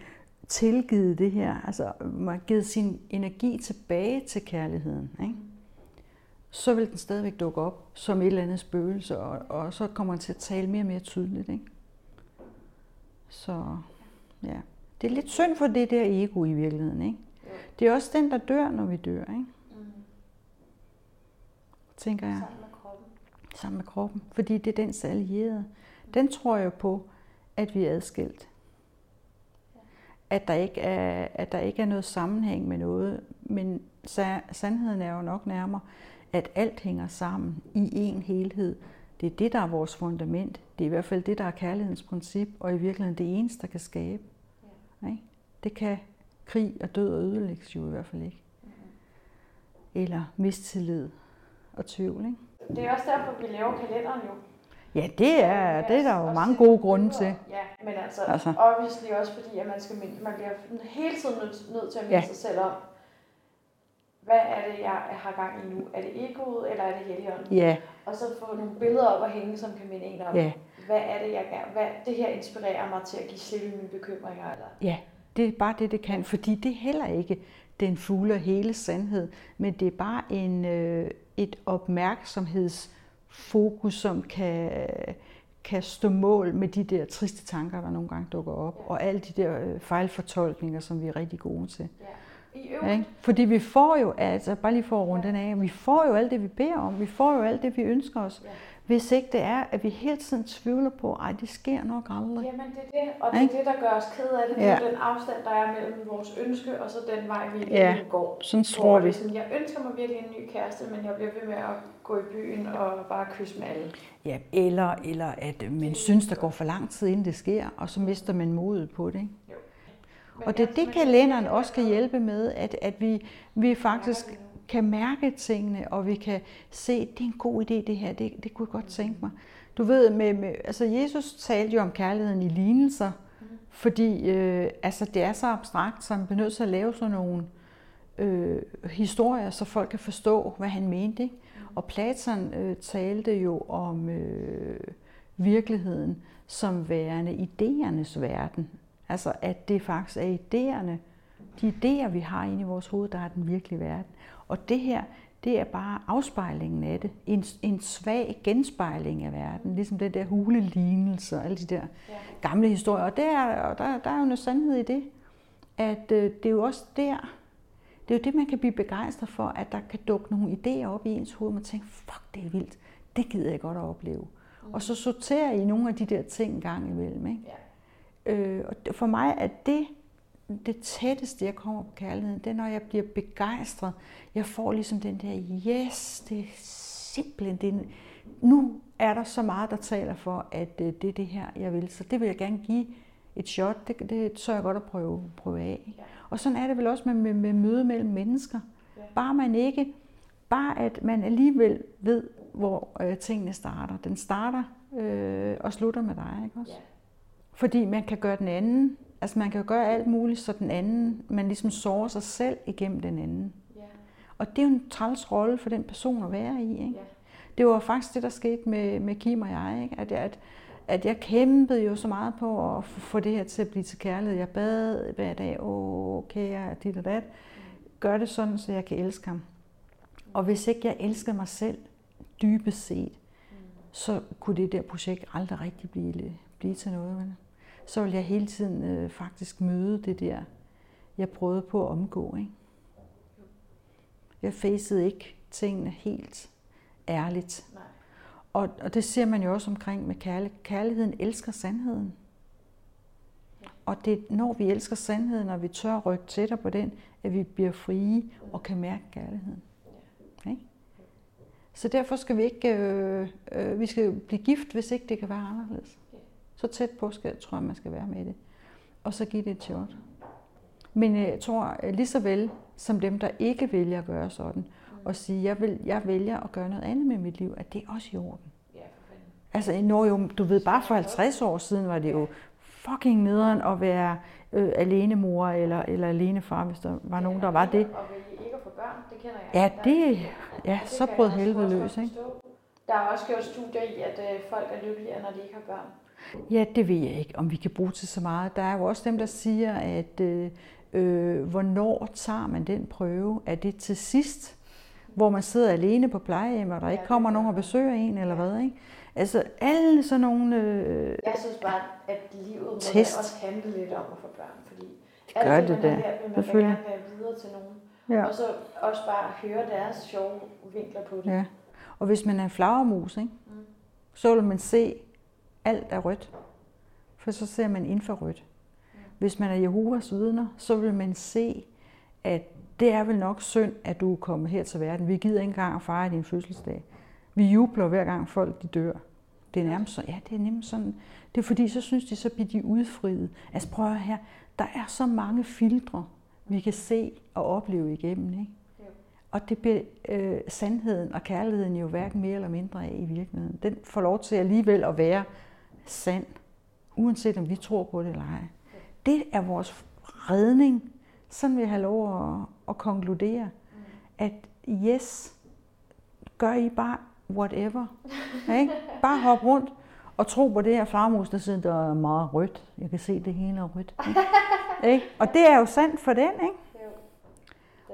Speaker 2: tilgivet det her, altså man har givet sin energi tilbage til kærligheden, ikke? så vil den stadigvæk dukke op som et eller andet spøgelse, og, og så kommer den til at tale mere og mere tydeligt. Ikke? Så ja, det er lidt synd for det der ego i virkeligheden. Ikke? Det er også den, der dør, når vi dør. Ikke? Mm. Tænker jeg.
Speaker 1: Sammen med kroppen.
Speaker 2: sammen med kroppen, fordi det er dens allierede. Den tror jeg på, at vi er adskilt. At der ikke er, at der ikke er noget sammenhæng med noget, men sandheden er jo nok nærmere, at alt hænger sammen i en helhed. Det er det, der er vores fundament. Det er i hvert fald det, der er kærlighedens princip, og i virkeligheden det eneste, der kan skabe. Det kan krig og død og ødelæggelse jo i hvert fald ikke. Eller mistillid og tvivl. Ikke?
Speaker 1: Det er også derfor, vi laver kalenderen jo.
Speaker 2: Ja, det er, det er der jo mange gode grunde til.
Speaker 1: Ja, men altså, altså. obviously også fordi, at man, skal, man bliver hele tiden nødt, nødt til at minde ja. sig selv om, hvad er det, jeg har gang i nu? Er det egoet, eller er det helligånden?
Speaker 2: Ja.
Speaker 1: Og så få nogle billeder op og hænge, som kan minde en om, ja. hvad er det, jeg gerne, hvad, det her inspirerer mig til at give slip mine bekymringer. Eller?
Speaker 2: Ja, det er bare det, det kan, fordi det er heller ikke den fulde og hele sandhed, men det er bare en, øh, et opmærksomhedsfokus, som kan, kan stå mål med de der triste tanker, der nogle gange dukker op, ja. og alle de der øh, fejlfortolkninger, som vi er rigtig gode til. Ja. I Ja, Fordi vi får jo, altså bare lige for at runde ja. den af, vi får jo alt det, vi beder om. Vi får jo alt det, vi ønsker os. Ja. Hvis ikke det er, at vi hele tiden tvivler på, at det sker nok aldrig.
Speaker 1: Jamen det er det, og det er det, der gør os ked af det. Det er den afstand, der er mellem vores ønske og så den vej, vi ja. går.
Speaker 2: sådan tror vi.
Speaker 1: Sådan, jeg ønsker mig virkelig en ny kæreste, men jeg bliver ved med at gå i byen og bare kysse med alle.
Speaker 2: Ja, eller, eller at man synes, der går for lang tid, inden det sker, og så mister man modet på det. Ikke? Jo. Og det er det, kalenderen også kan hjælpe med, at, at vi, vi faktisk kan mærke tingene, og vi kan se, at det er en god idé det her, det, det kunne jeg godt tænke mig. Du ved, med, med, altså Jesus talte jo om kærligheden i lignelser, fordi øh, altså det er så abstrakt, så man bliver nødt til at lave sådan nogle øh, historier, så folk kan forstå, hvad han mente. Ikke? Og Platon øh, talte jo om øh, virkeligheden som værende idéernes verden. Altså at det faktisk er idéerne, de idéer, vi har inde i vores hoved, der er den virkelige verden. Og det her, det er bare afspejlingen af det. En, en svag genspejling af verden, ligesom den der hulelignelse og alle de der ja. gamle historier. Og, der, og der, der er jo noget sandhed i det, at øh, det er jo også der, det er jo det, man kan blive begejstret for, at der kan dukke nogle idéer op i ens hoved, og man tænker, fuck, det er vildt, det gider jeg godt at opleve. Mm. Og så sorterer I nogle af de der ting gang imellem. Ikke? Ja. Øh, og for mig er det det tætteste, jeg kommer på kærligheden, det er, når jeg bliver begejstret. Jeg får ligesom den der, yes, det er simpelthen, det er, nu er der så meget, der taler for, at øh, det er det her, jeg vil. Så det vil jeg gerne give et shot. Det, det så jeg godt at prøve, prøve af. Og sådan er det vel også med, med, med møde mellem mennesker. Bare man ikke, bare at man alligevel ved, hvor øh, tingene starter. Den starter øh, og slutter med dig, ikke også? Fordi man kan gøre den anden Altså man kan jo gøre alt muligt, så den anden, man ligesom sårer sig selv igennem den anden. Ja. Og det er jo en træls rolle for den person at være i. Ikke? Ja. Det var faktisk det, der skete med, med Kim og jeg. Ikke? At, at, at jeg kæmpede jo så meget på at få det her til at blive til kærlighed. Jeg bad hver dag, åh, kære, dit og dat. Gør det sådan, så jeg kan elske ham. Og hvis ikke jeg elskede mig selv dybest set, mm. så kunne det der projekt aldrig rigtig blive, blive til noget. Vel? Så vil jeg hele tiden øh, faktisk møde det der, jeg prøvede på at omgå. Ikke? Jeg facede ikke tingene helt ærligt. Nej. Og, og det ser man jo også omkring med kærlighed. Kærligheden elsker sandheden. Ja. Og det når vi elsker sandheden, og vi tør rykke tættere på den, at vi bliver frie og kan mærke kærligheden. Ja. Ikke? Så derfor skal vi ikke øh, øh, vi skal blive gift, hvis ikke det kan være anderledes. Så tæt på skal, tror jeg, man skal være med det. Og så give det et shot. Men jeg tror lige så vel som dem, der ikke vælger at gøre sådan, og sige, jeg, vil, jeg vælger at gøre noget andet med mit liv, at det er også i orden. Altså, når jo, du ved, bare for 50 år siden var det jo fucking nederen at være øh, alene mor eller, eller alene far, hvis der var ja, nogen, der var det.
Speaker 1: Og vælge ikke at få børn, det kender jeg.
Speaker 2: Ja, det, ja, det så brød helvede løs, ikke?
Speaker 1: Der er også gjort studier i, at øh, folk er lykkeligere, når de ikke har børn.
Speaker 2: Ja, det ved jeg ikke, om vi kan bruge til så meget. Der er jo også dem, der siger, at øh, øh, hvornår tager man den prøve? Er det til sidst, hvor man sidder alene på plejehjem, og der ikke kommer nogen og besøger en, eller hvad? Ikke? Altså alle sådan nogle øh,
Speaker 1: Jeg synes bare, at livet må test. også handle lidt om at få børn, fordi
Speaker 2: det gør alt det, det man
Speaker 1: der. vil man gerne være videre til nogen. Ja. Og så også bare høre deres sjove vinkler på det.
Speaker 2: Ja. Og hvis man er en flagermus, ikke? Mm så vil man se, alt er rødt. For så ser man infrarødt. Hvis man er Jehovas vidner, så vil man se, at det er vel nok synd, at du er kommet her til verden. Vi gider ikke engang at fejre din fødselsdag. Vi jubler hver gang folk de dør. Det er nærmest så, ja, det er nemlig sådan. Det er fordi, så synes de, så bliver de udfriet. Altså prøv at her, der er så mange filtre, vi kan se og opleve igennem. Ikke? Og det bliver øh, sandheden og kærligheden jo hverken mere eller mindre af i virkeligheden. Den får lov til alligevel at være sand, uanset om vi tror på det eller ej. Det er vores redning. Sådan vil jeg have lov at, at konkludere, at yes, gør I bare whatever. Ikke? Bare hop rundt og tro på det her farmus, der sidder der er meget rødt. Jeg kan se, det hele er rødt. Ikke? Og det er jo sandt for den, ikke?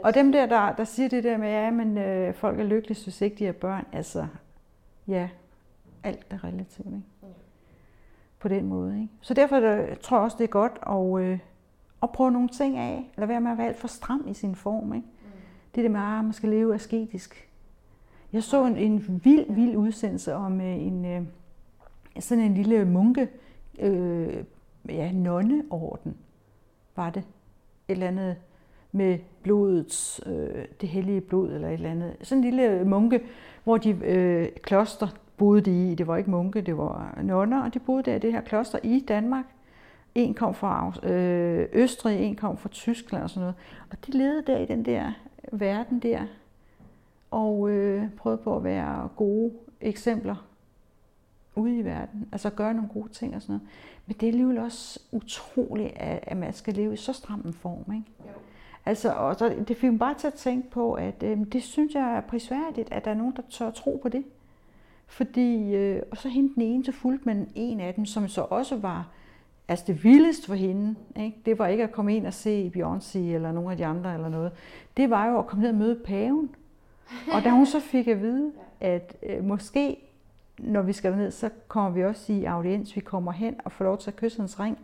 Speaker 2: Og dem der, der, der siger det der med, ja, men øh, folk er lykkelige, hvis ikke de har børn, altså, ja, alt er relativt, ikke? På den måde, ikke? Så derfor der, tror jeg også, det er godt at, øh, at prøve nogle ting af. Lad være med at være alt for stram i sin form, ikke? Mm. Det der med, at man skal leve asketisk. Jeg så en, en vild, vild udsendelse om øh, en, øh, sådan en lille munke, øh, ja, nonneorden var det. Et eller andet med blodets, øh, det hellige blod eller et eller andet. Sådan en lille munke, hvor de øh, kloster boede de i. Det var ikke munke, det var nonner, og de boede der i det her kloster i Danmark. En kom fra øh, Østrig, en kom fra Tyskland og sådan noget. Og de levede der i den der verden der, og øh, prøvede på at være gode eksempler ude i verden. Altså gøre nogle gode ting og sådan noget. Men det er alligevel også utroligt, at, at man skal leve i så stram en form. Ikke? Jo. Altså, og så, det fik mig bare til at tænke på, at øh, det synes jeg er prisværdigt, at der er nogen, der tør tro på det. Fordi, øh, og så hende den ene, så fulgte man en af dem, som så også var, altså det vildeste for hende, ikke? det var ikke at komme ind og se Beyoncé eller nogle af de andre eller noget. Det var jo at komme ned og møde paven. Og da hun så fik at vide, at øh, måske når vi skal ned, så kommer vi også i audiens. Vi kommer hen og får lov til at kysse hans ring.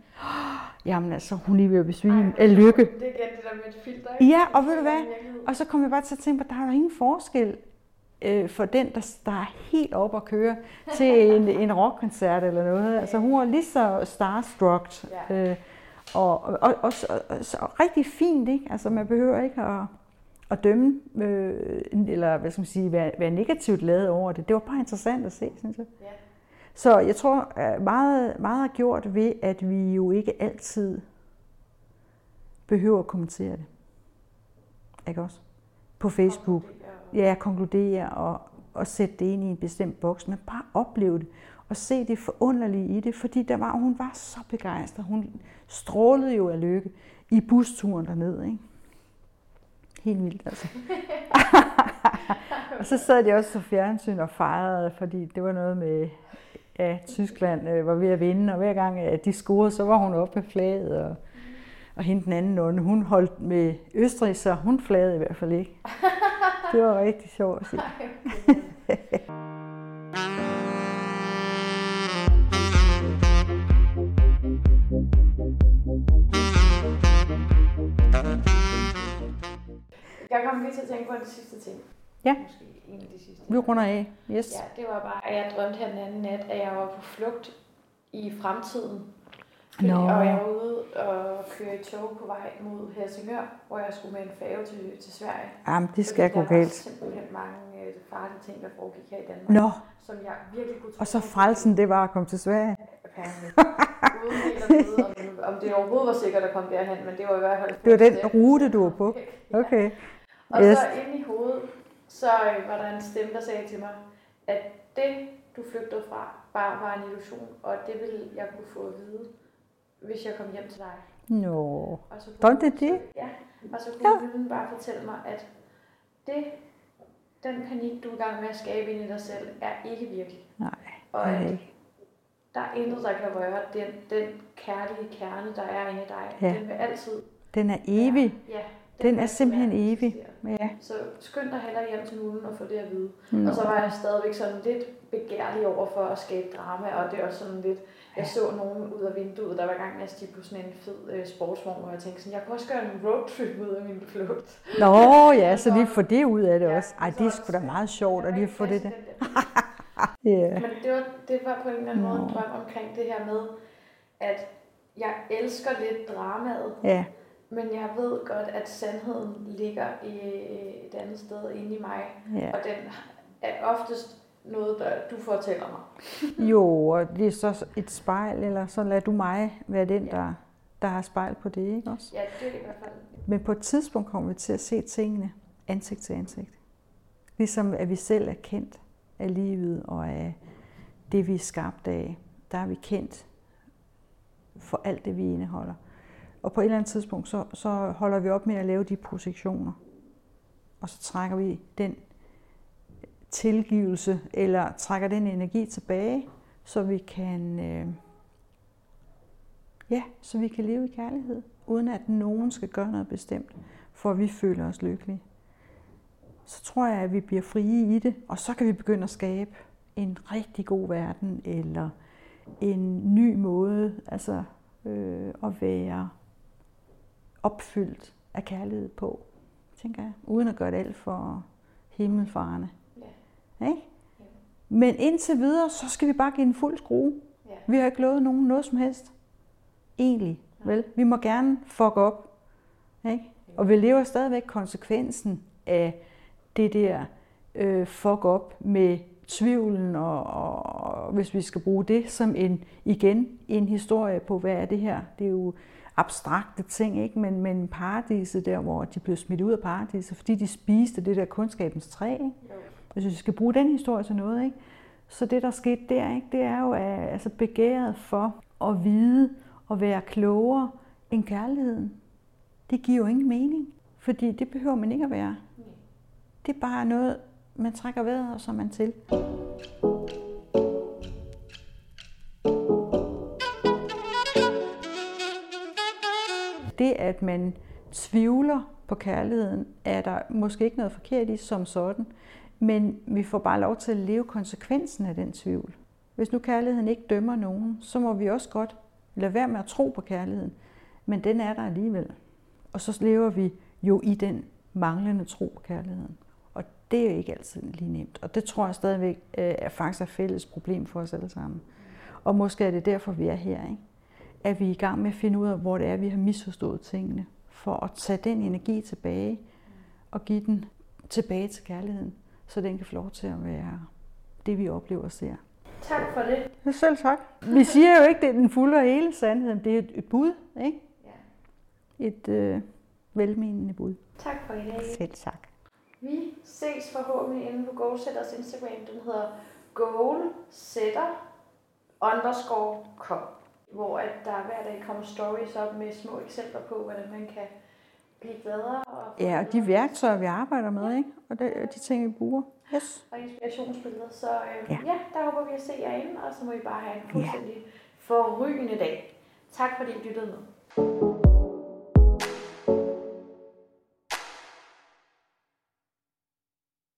Speaker 2: Jamen altså, hun lige ved at besvime af lykke.
Speaker 1: Det er igen det der med et filter, ikke?
Speaker 2: Ja, og ved du hvad? Og så kommer jeg bare til at tænke på, at der er jo ingen forskel øh, for den, der, der er helt op at køre til en, en rockkoncert eller noget. Altså hun var lige så starstruck. Ja. Øh, og, og, og, og, og, og rigtig fint, ikke? Altså man behøver ikke at at dømme, øh, eller hvad skal man sige, være, være negativt lavet over det. Det var bare interessant at se, synes jeg. Ja. Så jeg tror, meget, meget er gjort ved, at vi jo ikke altid behøver at kommentere det. Ikke også? På Facebook. Ja, konkludere og, og sætte det ind i en bestemt boks, men bare opleve det og se det forunderlige i det, fordi der var, hun var så begejstret. Hun strålede jo af lykke i busturen derned. Ikke? Helt vildt, altså. og så sad de også så fjernsyn og fejrede, fordi det var noget med, ja, Tyskland øh, var ved at vinde, og hver gang at de scorede, så var hun oppe med flaget, og, og hende den anden onde, hun holdt med Østrig, så hun flagede i hvert fald ikke. Det var rigtig sjovt at se.
Speaker 1: Jeg kom lige til at tænke på den sidste ting.
Speaker 2: Ja.
Speaker 1: Måske en af de sidste.
Speaker 2: Vi runder af. Yes.
Speaker 1: Ja, det var bare, at jeg drømte her den anden nat, at jeg var på flugt i fremtiden. Fordi,
Speaker 2: Nå.
Speaker 1: Og jeg var ude og køre i tog på vej mod Helsingør, hvor jeg skulle med en færge til, til Sverige.
Speaker 2: Jamen, det skal gå
Speaker 1: Fordi der
Speaker 2: galt.
Speaker 1: var simpelthen mange øh, farlige ting, der foregik her i Danmark.
Speaker 2: Nå,
Speaker 1: Som jeg virkelig kunne
Speaker 2: og så frelsen, det var at komme til Sverige.
Speaker 1: Uden helt at vide, om, om det overhovedet var sikkert at komme derhen, men det var i hvert fald...
Speaker 2: Det var den rute, du var på.
Speaker 1: Ja.
Speaker 2: Okay.
Speaker 1: Og
Speaker 2: Yes.
Speaker 1: så inde i hovedet, så øh, var der en stemme, der sagde til mig, at det, du flygtede fra, bare var en illusion, og det ville jeg kunne få at vide, hvis jeg kom hjem til dig.
Speaker 2: Nå.
Speaker 1: Og så kunne
Speaker 2: it det?
Speaker 1: Ja, og så kunne ja. bare fortælle mig, at det, den panik, du er i gang med at skabe ind i dig selv, er ikke virkelig.
Speaker 2: Nej,
Speaker 1: Og
Speaker 2: det
Speaker 1: at
Speaker 2: ikke.
Speaker 1: der er intet, der kan røre den, den kærlige kerne, der er inde i dig.
Speaker 2: Ja.
Speaker 1: Den vil altid...
Speaker 2: Den er evig.
Speaker 1: Ja,
Speaker 2: Den
Speaker 1: vil
Speaker 2: er simpelthen
Speaker 1: være
Speaker 2: evig. Ja.
Speaker 1: Så skynd dig heller hjem til nulen og få det at vide.
Speaker 2: Nå.
Speaker 1: Og så var jeg stadigvæk sådan lidt begærlig over for at skabe drama, og det er også sådan lidt, jeg så nogen ud af vinduet, der var i gang med at stige på sådan en fed øh, sportsvogn, og jeg tænkte sådan, jeg kunne også gøre en roadtrip ud af min flugt.
Speaker 2: Nå ja, så lige få det ud af det
Speaker 1: Ja,
Speaker 2: også. Ej, det er sgu da meget sjovt at lige få det der. Ja.
Speaker 1: Men det var, det var på en eller anden måde en drøm omkring det her med, at jeg elsker lidt dramaet,
Speaker 2: Ja,
Speaker 1: men jeg ved godt, at sandheden ligger i et andet sted inde i mig.
Speaker 2: ja.
Speaker 1: Og den er oftest noget, der du fortæller mig.
Speaker 2: Jo, og det er så et spejl, eller så lader du mig være den,
Speaker 1: Ja.
Speaker 2: der, der har spejl på det, ikke også?
Speaker 1: Ja, det er det i hvert fald.
Speaker 2: Men på et tidspunkt kommer vi til at se tingene ansigt til ansigt. Ligesom at vi selv er kendt af livet og af det, vi er skabt af. Der er vi kendt for alt det, vi indeholder. Og på et eller andet tidspunkt, så, så holder vi op med at lave de projektioner. Og så trækker vi den tilgivelse, eller trækker den energi tilbage, så vi kan, øh, ja, så vi kan leve i kærlighed, uden at nogen skal gøre noget bestemt, for at vi føler os lykkelige. Så tror jeg, at vi bliver frie i det, og så kan vi begynde at skabe en rigtig god verden, eller en ny måde altså, øh, at være opfyldt af kærlighed på, tænker jeg, uden at gøre det alt for himmelfarende. Ikke? Men indtil videre, så skal vi bare give en fuld skrue.
Speaker 1: Ja.
Speaker 2: Vi har ikke lovet nogen noget som helst. Egentlig, vel? Vi må gerne fuck op. Ikke? Og vi lever stadigvæk konsekvensen af det der øh, fuck op med tvivlen, og, og, og hvis vi skal bruge det som en, igen, en historie på, hvad er det her? Det er jo abstrakte ting, ikke? Men, men paradiset der, hvor de blev smidt ud af paradiset, fordi de spiste det der kundskabens træ, ikke? Hvis vi skal bruge den historie til noget, ikke? så det, der skete der, ikke? det er jo at, altså begæret for at vide og være klogere end kærligheden. Det giver jo ingen mening, fordi det behøver man ikke at være. Det er bare noget, man trækker vejret, og så er man til. Det, at man tvivler på kærligheden, er der måske ikke noget forkert i som sådan, men vi får bare lov til at leve konsekvensen af den tvivl. Hvis nu kærligheden ikke dømmer nogen, så må vi også godt lade være med at tro på kærligheden, men den er der alligevel. Og så lever vi jo i den manglende tro på kærligheden. Og det er jo ikke altid lige nemt. Og det tror jeg stadigvæk øh, er faktisk et fælles problem for os alle sammen. Og måske er det derfor, vi er her. Ikke? At vi er i gang med at finde ud af, hvor det er, vi har misforstået tingene. For at tage den energi tilbage og give den tilbage til kærligheden, så den kan få lov til at være det, vi oplever og ser.
Speaker 1: Tak for det.
Speaker 2: Ja, selv tak. Vi siger jo ikke, det er den fulde og hele sandhed. Det er et, et bud, ikke?
Speaker 1: Ja.
Speaker 2: Et øh, velmenende bud.
Speaker 1: Tak for i dag.
Speaker 2: Selv tak.
Speaker 1: Vi ses forhåbentlig inde på Goalsetters Instagram. Den hedder goalsetter underscore com. Hvor at der hver dag kommer stories op med små eksempler på, hvordan man kan blive bedre. Og
Speaker 2: Ja, og de værktøjer, vi arbejder med, ikke? Og det, og de ting, vi bruger. Yes.
Speaker 1: og inspirationsbilleder. Så øh, ja.
Speaker 2: Ja.
Speaker 1: ja, der håber vi at se jer inde, og så må I bare have en fuldstændig forrygende dag. Tak fordi I lyttede med.